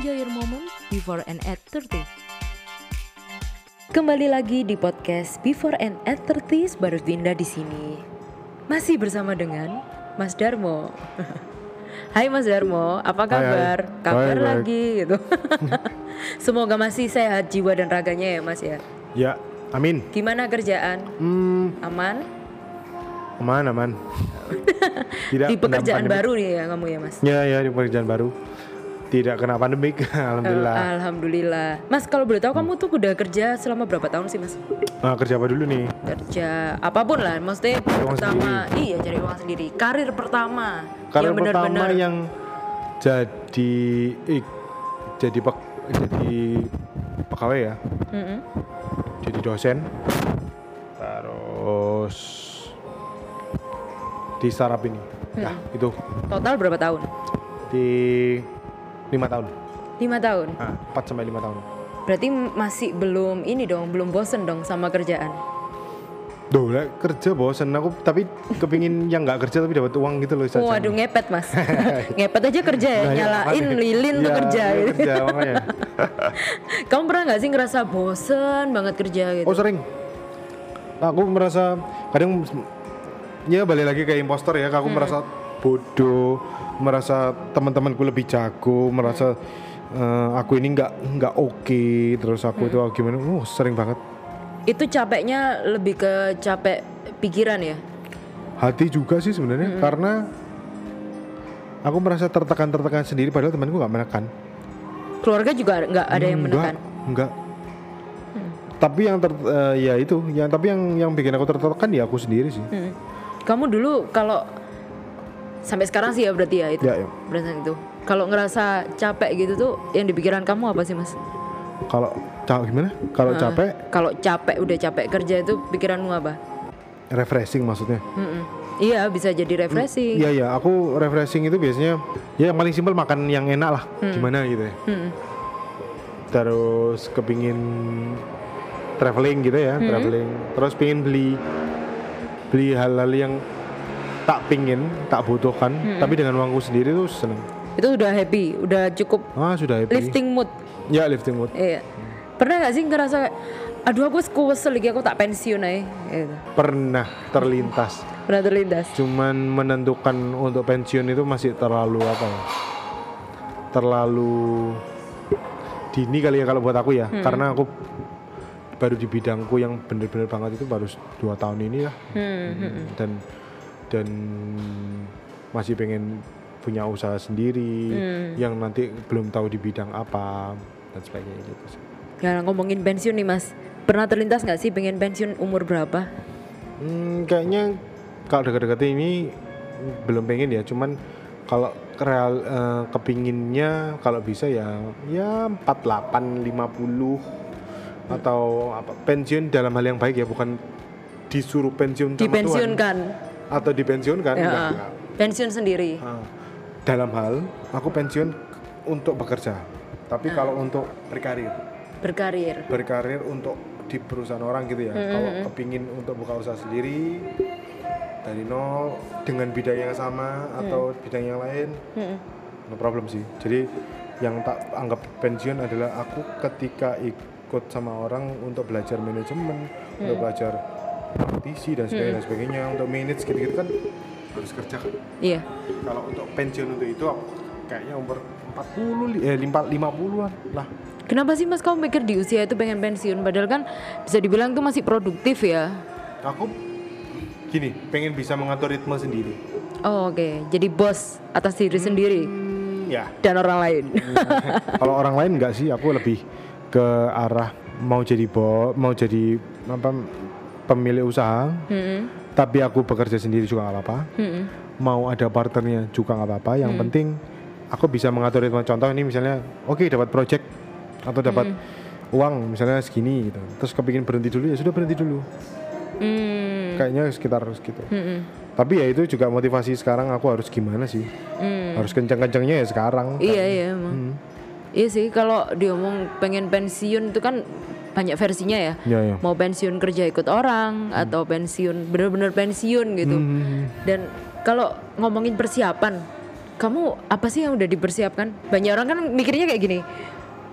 Enjoy your moment before and at 30. Kembali lagi di podcast Before and at 30 baru Dinda di sini. Masih bersama dengan Mas Darmo. Hai Mas Darmo, apa kabar? hai. Kabar Baik, baik. lagi gitu. Semoga masih sehat jiwa dan raganya ya Mas ya. Ya, amin. Gimana kerjaan? Hmm, Aman? aman, aman. Tidak di pekerjaan baru nih ya kamu ya Mas? Ya, ya di pekerjaan baru. Tidak kena pandemik, alhamdulillah. Eh, Alhamdulillah. Mas kalau boleh tahu kamu tuh udah kerja selama berapa tahun sih Mas? Nah, kerja apa dulu nih? Kerja apa pun lah, maksudnya uang pertama, iya cari uang sendiri. Karir pertama Karena yang pertama benar-benar yang jadi eh, jadi pek, jadi pegawai ya, Mm-mm. jadi dosen. Terus di startup ini. Ya, Hmm. itu total berapa tahun? di lima tahun. Lima tahun. 4 sampai lima tahun. Berarti masih belum ini dong, belum bosen dong sama kerjaan. Duh, lah, kerja bosen aku tapi kepingin yang nggak kerja tapi dapat uang gitu loh. Caca. Waduh ngepet mas, ngepet aja kerja ya, Nah, ya, nyalain makanya. lilin tuh Iya, kerja. iya, Gitu. kerja makanya. Kamu pernah nggak sih ngerasa bosen banget kerja gitu? Oh sering. Aku merasa kadang ya balik lagi ke impostor ya. Aku merasa bodoh, merasa teman-temanku lebih jago, merasa eh, aku ini nggak nggak oke. Terus aku itu gimana? Oh sering banget. Itu capeknya lebih ke capek pikiran ya? Hati juga sih sebenarnya karena aku merasa tertekan-tertekan sendiri padahal temanku nggak menekan. Keluarga juga nggak ada yang menekan? Enggak, enggak. Tapi yang ter, eh, ya itu, yang tapi yang yang bikin aku tertekan ya aku sendiri sih. Hmm. Kamu dulu kalau sampai sekarang sih ya berarti ya itu. Ya, ya. Berdasarkan itu. Kalau ngerasa capek gitu tuh yang di pikiran kamu apa sih mas? Kalau ca- gimana? Kalau Nah, capek, Kalau capek udah capek kerja itu pikiranmu apa? refreshing maksudnya. Mm-mm. Iya bisa jadi refreshing. Iya ya, aku refreshing itu biasanya ya yang paling simpel makan yang enak lah, gimana gitu ya. Mm-mm. Terus kepingin traveling gitu ya, traveling. Terus pingin beli beli hal-hal yang tak pingin, tak butuhkan, tapi dengan uangku sendiri tuh seneng. Itu udah happy, udah cukup Ah sudah happy. lifting mood. Ya lifting mood. Iya. Pernah gak sih ngerasa aduh aku kesel lagi aku tak pensiun aja gitu. Pernah terlintas. Pernah terlintas. Cuman menentukan untuk pensiun itu masih terlalu apa ya? Terlalu dini kali ya kalau buat aku ya, karena aku baru di bidangku yang bener-bener banget itu baru dua tahun ini lah, Hmm, hmm. dan dan masih pengen punya usaha sendiri, yang nanti belum tahu di bidang apa dan sebagainya gitu. sih. Ya ngomongin pensiun nih mas, pernah terlintas nggak sih pengen pensiun umur berapa? Hmm, kayaknya kalau dekat-dekat ini belum pengen ya, cuman kalau real eh, kepinginnya kalau bisa ya ya 48 50 atau apa pensiun dalam hal yang baik ya bukan disuruh pensiun sama Tuhan Dipensiunkan. Atau dipensiunkan Ya, enggak, enggak. pensiun sendiri. Ah, dalam hal aku pensiun untuk bekerja tapi kalau untuk berkarir Berkarir. berkarir untuk di perusahaan orang gitu ya. Kalau kepingin untuk buka usaha sendiri dari nol dengan bidang yang sama atau bidang yang lain, Hmm. no problem sih. Jadi yang tak anggap pensiun adalah aku ketika ikut sama orang untuk belajar manajemen, untuk belajar praktisi dan sebagainya, dan sebagainya untuk manage gitu-gitu kan harus kerja kan. Iya. Kalau untuk pensiun untuk itu aku kayaknya umur 40 li- eh 50-an lah. Kenapa sih mas kamu mikir di usia itu pengen pensiun? Padahal kan bisa dibilang tuh masih produktif ya. Aku gini, pengen bisa mengatur ritme sendiri. Oh oke, jadi bos atas diri sendiri Ya. dan orang lain. Kalau orang lain enggak sih, aku lebih ke arah mau jadi bo, mau jadi apa pemilik usaha, Hmm, tapi aku bekerja sendiri juga nggak apa-apa. hmm, Mau ada partnernya juga nggak apa-apa. Yang penting aku bisa mengatur ritme. Contoh ini misalnya, oke dapat project atau dapat uang misalnya segini gitu. Terus kepingin berhenti dulu ya sudah berhenti dulu. hmm, Kayaknya sekitar segitu. hmm, Tapi ya itu juga motivasi sekarang aku harus gimana sih? hmm. Harus kencang-kencangnya ya sekarang. Iya iya emang. Hmm. Iya sih kalau diomong pengen pensiun itu kan banyak versinya ya. Ya ya. Mau pensiun kerja ikut orang atau pensiun bener-bener pensiun gitu. Hmm. Dan kalau ngomongin persiapan kamu apa sih yang udah dipersiapkan? Banyak orang kan mikirnya kayak gini.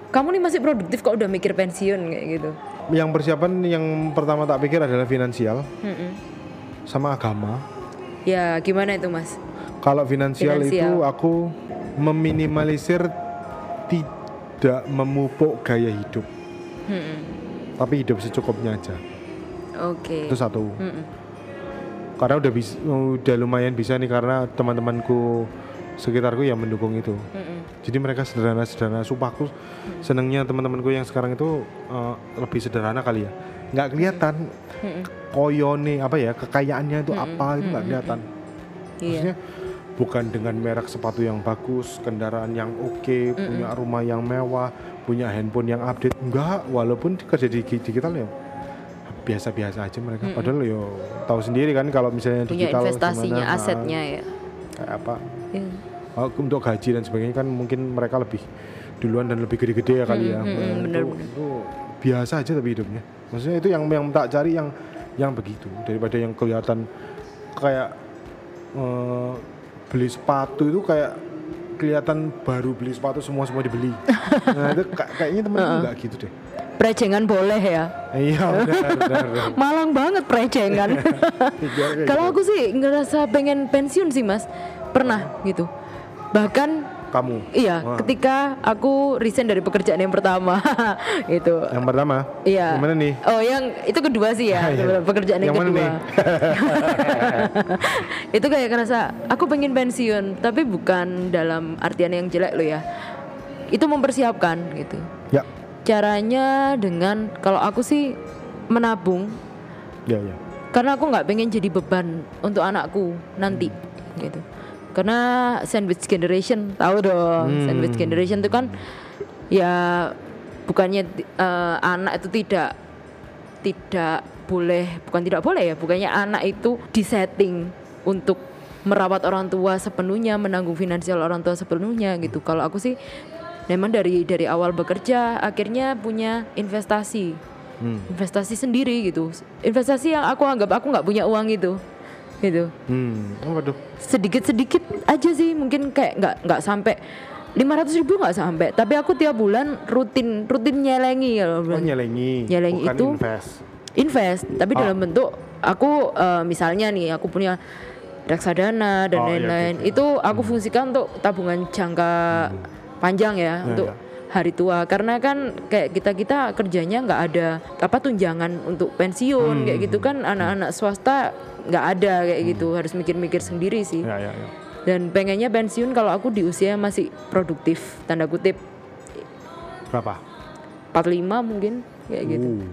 Kamu nih masih produktif kok udah mikir pensiun kayak gitu. Yang persiapan yang pertama tak pikir adalah finansial Mm-mm. sama agama. Ya gimana itu mas? Kalau finansial, Finansial. itu aku meminimalisir tidak memupuk gaya hidup, Mm-mm. tapi hidup secukupnya aja. Oke. Itu satu. Mm-mm. Karena udah bisa, udah lumayan bisa nih karena teman-temanku sekitarku yang mendukung itu. Mm-mm. Jadi mereka sederhana-sederhana. Sumpah aku senengnya teman-temanku yang sekarang itu eh, lebih sederhana kali ya. Nggak kelihatan Mm-mm. koyone apa ya kekayaannya itu apa itu nggak kelihatan. Iya. Maksudnya bukan dengan merek sepatu yang bagus, kendaraan yang oke, punya rumah yang mewah, punya handphone yang update. Enggak, walaupun kerja di digital ya biasa-biasa aja mereka. Padahal yo tahu sendiri kan kalau misalnya Punya digital investasinya, gimana, asetnya ya. kayak apa Iya. Oh, untuk gaji dan sebagainya kan mungkin mereka lebih duluan dan lebih gede-gede ya kali ya. mm, bener, itu, itu biasa aja tapi hidupnya. Maksudnya itu yang yang tak cari yang yang begitu daripada yang kelihatan kayak eh, beli sepatu itu kayak kelihatan baru beli sepatu semua semua dibeli. nah itu ka- kayaknya temen enggak gitu deh. Prejengan boleh ya. Iya benar benar. benar. Malang banget prejengan. Kalau aku sih ngerasa pengen pensiun sih mas. Pernah gitu. Bahkan kamu iya Wah. ketika aku resign dari pekerjaan yang pertama itu. yang pertama Iya. gimana nih? Oh yang itu kedua sih ya. Iya. Pekerjaan yang, Yang mana kedua. nih? itu kayak ngerasa aku pengen pensiun tapi bukan dalam artian yang jelek loh ya. Itu mempersiapkan gitu. Ya Caranya dengan kalau aku sih menabung ya ya. karena aku nggak pengen jadi beban untuk anakku nanti gitu karena sandwich generation tahu dong. Hmm. sandwich generation itu kan ya bukannya eh, anak itu tidak tidak boleh bukan tidak boleh ya bukannya anak itu disetting untuk merawat orang tua sepenuhnya menanggung finansial orang tua sepenuhnya gitu. Kalau aku sih memang dari dari awal bekerja akhirnya punya investasi. Hmm. investasi sendiri gitu. Investasi yang aku anggap aku nggak punya uang itu gitu Hmm. Waduh. sedikit sedikit aja sih mungkin kayak nggak nggak sampai 500 ribu nggak sampai tapi aku tiap bulan rutin rutin nyelengi ya Oh, nyelengi. Nyelengi bukan itu- invest. invest tapi Oh. dalam bentuk aku eh, misalnya nih aku punya reksadana dan Oh, iya, lain-lain gitu. itu aku fungsikan untuk tabungan jangka panjang ya Ya, untuk ya. Hari tua karena kan kayak kita kita kerjanya nggak ada apa tunjangan untuk pensiun Hmm. kayak gitu kan anak-anak swasta nggak ada kayak gitu harus mikir-mikir sendiri sih Ya ya ya. dan pengennya pensiun kalau aku di usia masih produktif tanda kutip Berapa? 45 mungkin kayak gitu Uh.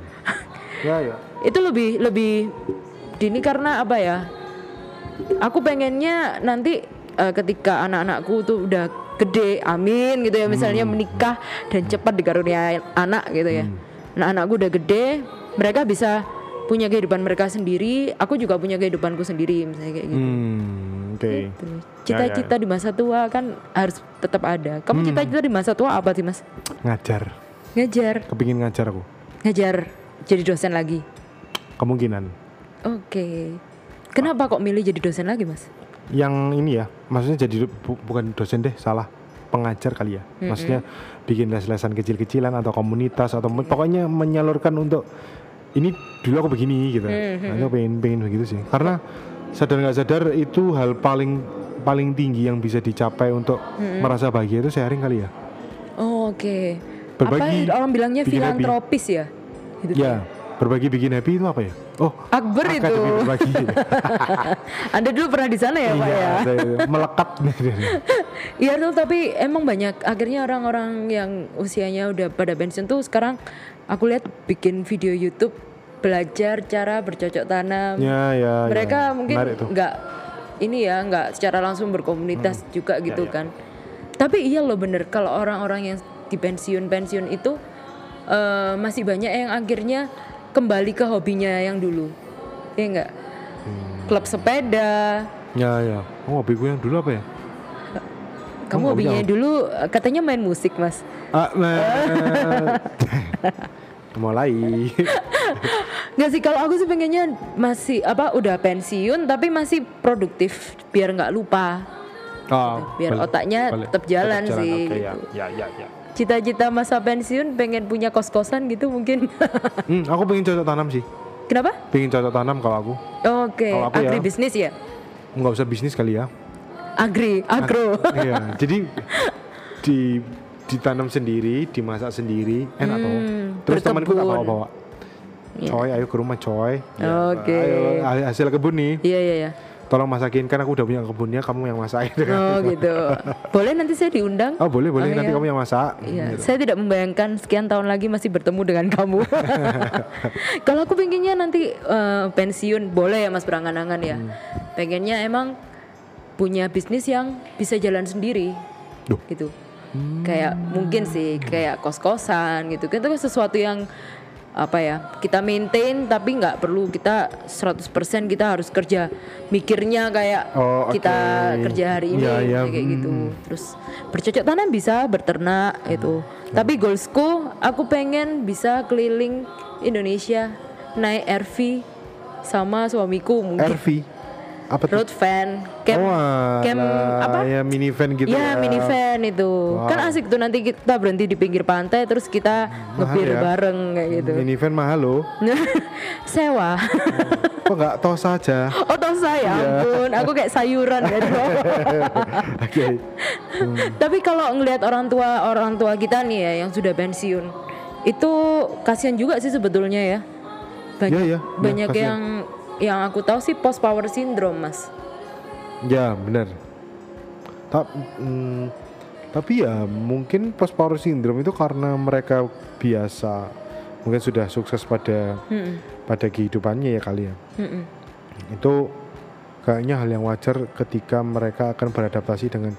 ya ya. itu lebih lebih dini karena apa ya aku pengennya nanti eh, ketika anak-anakku tuh udah gede amin gitu ya misalnya menikah dan cepat dikaruniai anak gitu ya nah anakku udah gede mereka bisa punya kehidupan mereka sendiri aku juga punya kehidupanku sendiri misalnya kayak gitu Hmm. Oke. Gitu. cita-cita di masa tua kan harus tetap ada kamu cita-cita di masa tua apa sih mas Ngajar. ngajar Kepingin ngajar aku. ngajar jadi dosen lagi Kemungkinan. Oke. Kenapa kok milih jadi dosen lagi, Mas? Yang ini ya, maksudnya jadi bu- bukan dosen deh, salah pengajar kali ya. Maksudnya bikin les-lesan kecil-kecilan atau komunitas atau me- pokoknya menyalurkan untuk ini dulu aku begini gitu. Nah, aku pengen pengen begitu sih. Karena sadar nggak sadar itu hal paling paling tinggi yang bisa dicapai untuk merasa bahagia itu sharing kali ya. Oh, Oke. Berbagi, apa orang bilangnya filantropis ya? Gitu. Ya, berbagi bikin happy itu apa ya? Oh, Akbar itu. berbagi. Anda dulu pernah di sana ya, Pak Iya, ya? saya- melekat. Iya tuh, tapi emang banyak akhirnya orang-orang yang usianya udah pada pensiun tuh sekarang aku lihat bikin video YouTube belajar cara bercocok tanam. Ya, ya. Mereka ya. mungkin nggak ini ya nggak secara langsung berkomunitas juga gitu ya. kan tapi iya loh bener kalau orang-orang yang di pensiun pensiun itu eh, masih banyak yang akhirnya kembali ke hobinya yang dulu ya enggak Hmm. klub sepeda Ya, ya. Oh, hobi gue yang dulu apa ya? kamu Oh, hobinya dulu eh, katanya main musik mas Ah, nah. mulai. Nggak sih kalau aku sih pengennya masih apa udah pensiun tapi masih produktif biar nggak lupa Oh, biar balik- otaknya balik- tetap jalan sih Oke, gitu. ya, ya, ya, ya. Cita-cita masa pensiun pengen punya kos-kosan gitu mungkin Hmm, aku pengen cocok tanam sih. kenapa Pengen cocok tanam kalau aku. oke Kalau aku ya. agribisnis ya Nggak usah bisnis kali ya. agri agro Iya, jadi di ditanam sendiri, dimasak sendiri, enak toh. Terus temanku tak Hmm, bawa-bawa. Iya. Coy, ayo ke rumah coy. Ya, Oke. Ayo ha- hasil kebun nih. iya iya iya Tolong masakin kan aku udah punya kebunnya, kamu yang masakin. oh gitu boleh nanti saya diundang Oh boleh boleh Oh, nanti iya. kamu yang masak. Iya, Gitu. saya tidak membayangkan sekian tahun lagi masih bertemu dengan kamu. Kalau aku pengennya nanti eh, pensiun, boleh ya Mas berangan-angan ya. Hmm. Pengennya emang punya bisnis yang bisa jalan sendiri, Duh. gitu. Kayak mungkin sih kayak kos-kosan gitu. Itu kan sesuatu yang apa ya kita maintain tapi nggak perlu kita 100% kita harus kerja mikirnya kayak Oh, kita oke. kerja hari ini Iya, iya, kayak gitu hmm. terus bercocok tanam bisa berternak itu tapi goalsku aku pengen bisa keliling Indonesia naik RV sama suamiku mungkin RV apa tuh? road van camp oh, camp alah, apa Ya minivan gitu ya minivan itu Wow. kan asik tuh nanti kita berhenti di pinggir pantai terus kita ngebir ya. bareng kayak gitu Minivan mahal loh. sewa Kok nggak tos saja? oh toh saya Iya. ampun aku kayak sayuran kan Oke. Tapi kalau ngelihat orang tua orang tua kita nih ya yang sudah pensiun, itu kasihan juga sih sebetulnya ya. Banyak, Iya, iya. banyak Iya, yang yang aku tahu sih post power syndrome mas. Ya benar. Ta- mm, tapi ya mungkin post power syndrome itu karena mereka biasa mungkin sudah sukses pada Mm-mm, pada kehidupannya ya kali ya. mm-mm. Itu kayaknya hal yang wajar ketika mereka akan beradaptasi dengan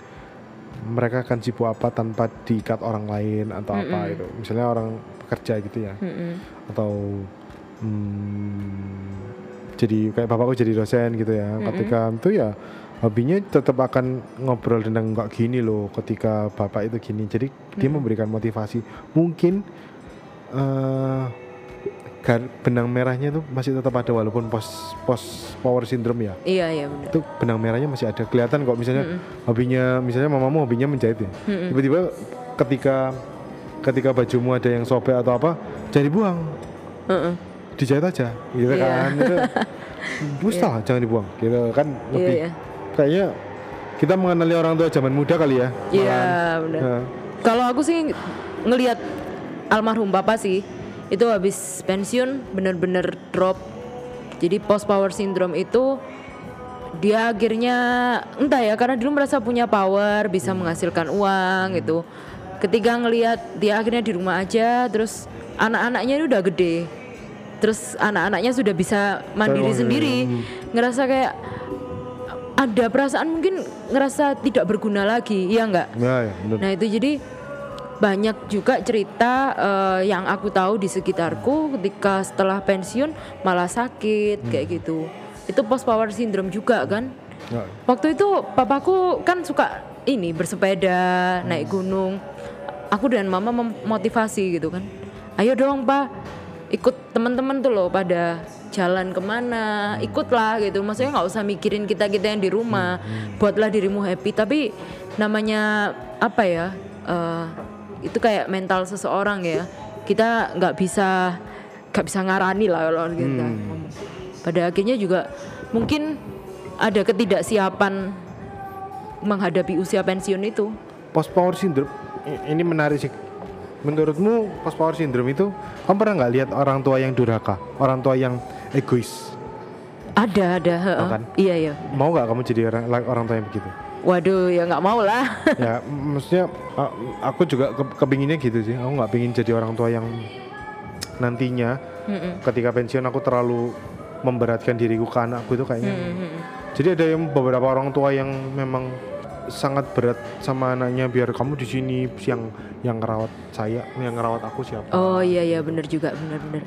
mereka akan sibuk apa tanpa diikat orang lain atau apa itu. Misalnya orang pekerja gitu ya Mm-mm. atau hmm, jadi kayak bapakku jadi dosen gitu ya ketika itu ya hobinya tetap akan ngobrol tentang nggak gini loh ketika bapak itu gini. Jadi dia memberikan motivasi. Mungkin gar- benang merahnya tuh masih tetap ada walaupun post post power syndrome ya. Iya iya benar. itu benang merahnya masih ada. Kelihatan kok misalnya hobinya misalnya mamamu hobinya menjahit ya. Tiba-tiba ketika ketika bajumu ada yang sobek atau apa jangan dibuang Heeh. Dijahit aja gitu Iya. kan itu Busta lah, jangan dibuang gitu kan Iya lebih iya. kayaknya kita mengenali orang tua zaman muda kali ya Iya benar. Nah, Kalau aku sih ngelihat almarhum papa sih itu habis pensiun bener-bener drop. Jadi post power syndrome itu dia akhirnya entah ya karena dulu merasa punya power bisa menghasilkan uang gitu. Ketika ngelihat dia akhirnya di rumah aja terus anak-anaknya udah gede. Terus anak-anaknya sudah bisa mandiri Kayak, sendiri. Ngerasa kayak ada perasaan mungkin ngerasa tidak berguna lagi, iya enggak? ya, ya bener. Nah itu jadi banyak juga cerita eh, yang aku tahu di sekitarku ketika setelah pensiun malah sakit Hmm. kayak gitu. Itu post power syndrome juga kan. Ya. Waktu itu papaku kan suka ini bersepeda, Hmm. naik gunung. Aku dan mama memotivasi gitu kan. Ayo dong pak, ikut teman-teman tuh loh pada jalan ke mana, ikutlah gitu. Maksudnya nggak usah mikirin kita kita yang di rumah, buatlah dirimu happy. Tapi namanya apa ya? eh, itu kayak mental seseorang ya. Kita nggak bisa nggak bisa ngarani lah kalau kita. Pada akhirnya juga mungkin ada ketidaksiapan menghadapi usia pensiun itu. post power syndrome ini menarik sih menurutmu post power syndrome itu kamu pernah nggak lihat orang tua yang durhaka orang tua yang egois Ada ada. heeh. Oh, kan? Iya iya. mau nggak kamu jadi orang orang tua yang begitu Waduh ya nggak mau lah. ya maksudnya aku juga ke, kepinginnya gitu sih aku nggak pingin jadi orang tua yang nantinya Mm-mm. ketika pensiun aku terlalu memberatkan diriku ke anakku itu kayaknya Mm-mm. jadi ada yang beberapa orang tua yang memang sangat berat sama anaknya biar kamu di sini yang yang ngerawat saya yang ngerawat aku siapa Oh iya iya benar juga benar benar.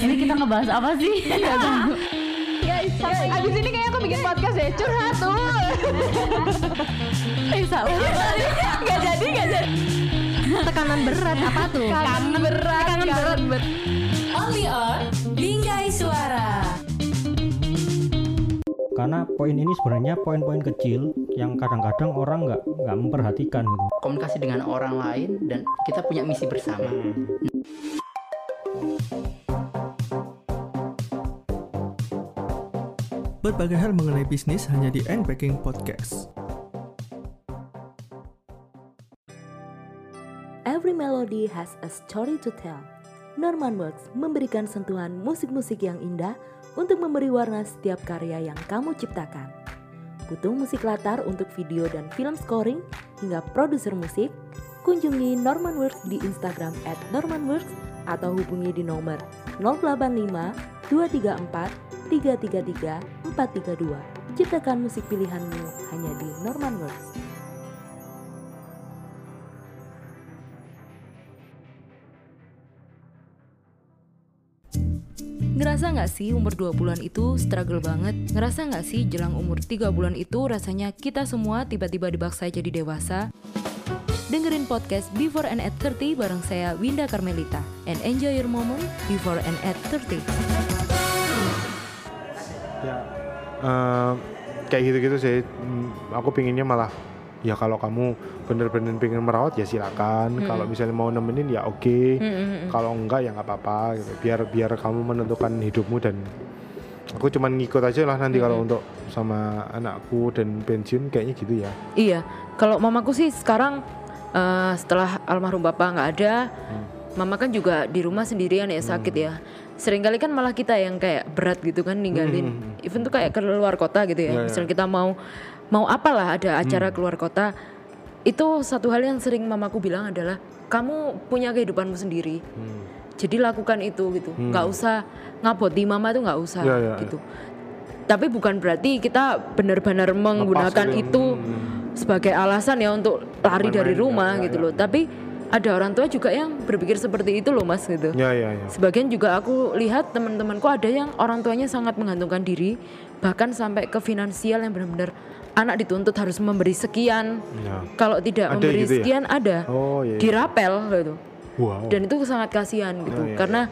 Ini kita ngebahas apa sih? Tahu. Guys, abis ini kayaknya aku bikin podcast ya curhat tuh. Eh salah. gak jadi, gak jadi. Tekanan berat apa tuh? Kangen berat, kangen berat. Only on Bingkai Suara. Karena poin ini sebenarnya poin-poin kecil yang kadang-kadang orang nggak nggak memperhatikan gitu komunikasi dengan orang lain dan kita punya misi bersama. Berbagai hal mengenai bisnis hanya di Unpacking Podcast. Every melody has a story to tell. Norman Works memberikan sentuhan musik-musik yang indah untuk memberi warna setiap karya yang kamu ciptakan. Butuh musik latar untuk video dan film scoring hingga produser musik? Kunjungi Norman Works di Instagram at normanworks atau hubungi di nomor 085 234 333 432. Ciptakan musik pilihanmu hanya di Norman Ngerasa nggak sih umur 20-an itu struggle banget? Ngerasa nggak sih jelang umur 3 bulan itu rasanya kita semua tiba-tiba dibaksa jadi dewasa? Dengerin podcast Before and at 30 bareng saya Winda Carmelita and enjoy your moment before and at 30. ya eh, kayak gitu-gitu sih Hmm, aku pinginnya malah ya kalau kamu bener-bener pengen merawat ya silakan. Kalau misalnya mau nemenin ya oke. Kalau enggak ya nggak apa-apa gitu. Biar biar kamu menentukan hidupmu dan aku cuman ngikut aja lah nanti kalau untuk sama anakku dan pensiun kayaknya gitu ya. Iya, kalau mamaku sih sekarang eh, setelah almarhum bapak nggak ada, mama kan juga di rumah sendirian ya sakit ya. Seringkali kan malah kita yang kayak berat gitu kan ninggalin, even tuh kayak keluar kota gitu ya. Ya, ya. Misalnya kita mau mau apalah ada acara keluar kota, itu satu hal yang sering mamaku bilang adalah kamu punya kehidupanmu sendiri. Jadi lakukan itu gitu, nggak usah ngaboti mama tuh nggak usah Ya, ya, ya. gitu. Tapi bukan berarti kita benar-benar menggunakan gitu. itu sebagai alasan ya untuk lari dari rumah ya, ya, gitu ya. loh. Tapi ada orang tua juga yang berpikir seperti itu loh mas gitu. ya ya ya Sebagian juga aku lihat teman-temanku ada yang orang tuanya sangat menggantungkan diri, bahkan sampai ke finansial yang benar-benar anak dituntut harus memberi sekian. Ya. Kalau tidak Ada memberi gitu ya? sekian ada oh iya, iya. dirapel gitu. wow Dan itu sangat kasihan gitu. Oh, iya, Karena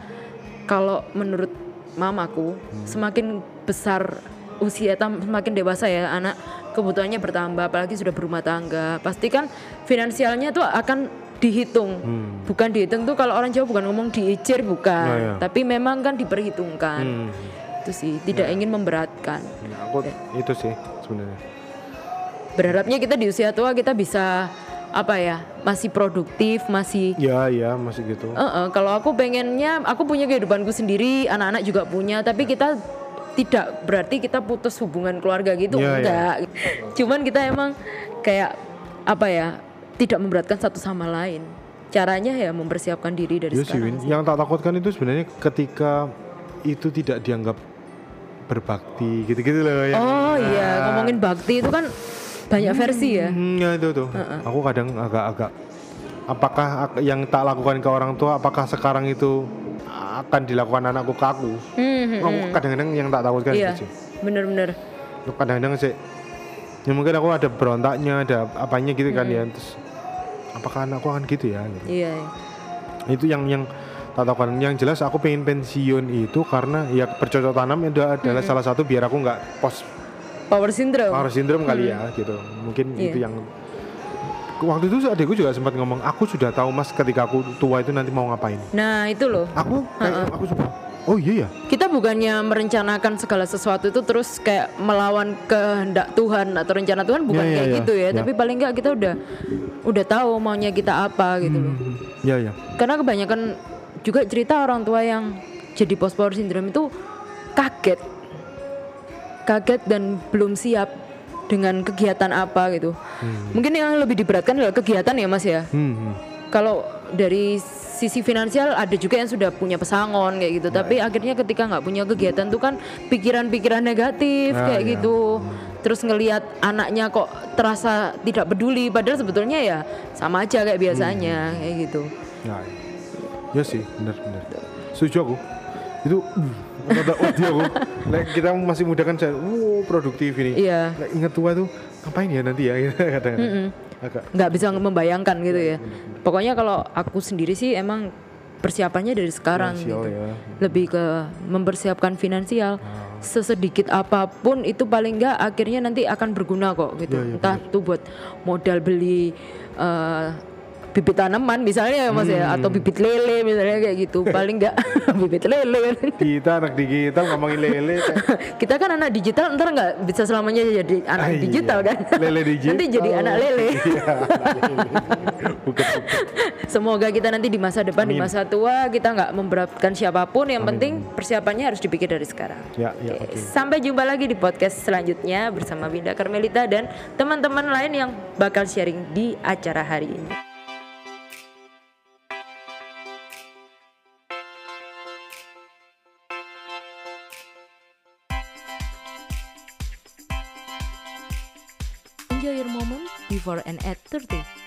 kalau menurut mamaku Hmm. semakin besar usia tam- semakin dewasa ya anak kebutuhannya bertambah apalagi sudah berumah tangga. Pasti kan finansialnya tuh akan dihitung. Hmm. Bukan dihitung tuh kalau orang Jawa bukan ngomong diicir bukan, Oh, iya. tapi memang kan diperhitungkan. Hmm. Itu sih, tidak ingin memberatkan. Ya, aku itu sih sebenarnya Berharapnya kita di usia tua kita bisa apa ya? Masih produktif, masih ya ya masih gitu Eh, eh, kalau aku pengennya, aku punya kehidupanku sendiri, anak-anak juga punya, tapi kita tidak berarti kita putus hubungan keluarga gitu, Iya, iya. enggak. Cuman kita emang kayak apa ya, tidak memberatkan satu sama lain. Caranya ya mempersiapkan diri dari Iya sih Win, sekarang. sih. yang tak takutkan itu sebenarnya ketika itu tidak dianggap berbakti gitu-gitu loh yang Oh iya, ngomongin bakti itu kan banyak versi ya. Hmm, ya itu tuh. Aku kadang agak-agak apakah ak- yang tak lakukan ke orang tua apakah sekarang itu akan dilakukan anakku ke aku? Hmm, hmm, Aku kadang-kadang yang tak takutkan Iya, itu sih. bener-bener. Kadang-kadang sih ya mungkin aku ada berontaknya, ada apanya gitu kan ya. Terus apakah anakku akan gitu ya? Gitu. Iya. iya. Itu yang yang tak takutkan. Yang jelas aku pengen pensiun itu karena ya bercocok tanam itu adalah salah satu biar aku nggak post Power syndrome. power syndrome kali ya gitu mungkin Iya. itu yang waktu itu adikku juga sempat ngomong aku sudah tahu mas ketika aku tua itu nanti mau ngapain Nah itu loh. aku kayak aku suka oh iya ya kita bukannya merencanakan segala sesuatu itu terus kayak melawan kehendak Tuhan atau rencana Tuhan bukan Ya, ya, kayak ya. gitu ya, Ya. tapi paling enggak kita udah udah tahu maunya kita apa gitu loh. Hmm, ya ya Karena kebanyakan juga cerita orang tua yang jadi post power syndrome itu kaget. Kaget dan belum siap dengan kegiatan apa gitu. Mungkin yang lebih diberatkan adalah kegiatan ya Mas ya Hmm, hmm. kalau dari sisi finansial ada juga yang sudah punya pesangon kayak Ya, gitu. Tapi akhirnya ketika nggak punya kegiatan tuh kan pikiran-pikiran negatif Ah, kayak ya. gitu. Terus ngelihat anaknya kok terasa tidak peduli. Padahal sebetulnya ya sama aja kayak biasanya Hmm. kayak gitu. Ya ya sih benar benar. Setuju aku. Itu uh, rada odi aku. Like, kita masih muda kan saya wow produktif ini. Iya. Like, ingat tua tuh ngapain ya nanti ya? Kadang-kadang. Agak nggak bisa membayangkan gitu ya. pokoknya kalau aku sendiri sih emang persiapannya dari sekarang Finansial gitu. ya. lebih ke mempersiapkan finansial. Sesedikit apa pun itu paling enggak akhirnya nanti akan berguna kok gitu. Iya, iya, Entah itu buat modal beli eh, bibit tanaman misalnya ya Mas ya atau bibit lele misalnya kayak gitu. Paling enggak bibit lele. Kita anak digital ngomongin lele. Kita kan anak digital ntar nggak bisa selamanya jadi anak Ah, iya. digital kan. Lele digital. Nanti jadi anak lele. Iya, anak lele. Bukan, bukan. Semoga kita nanti di masa depan di Amin. masa tua kita nggak memberatkan siapa pun. Yang penting persiapannya harus dipikir dari sekarang. Ya, ya, oke. Sampai jumpa lagi di podcast selanjutnya bersama Winda Karmelita dan teman-teman lain yang bakal sharing di acara hari ini. Enjoy your moment before and at 30.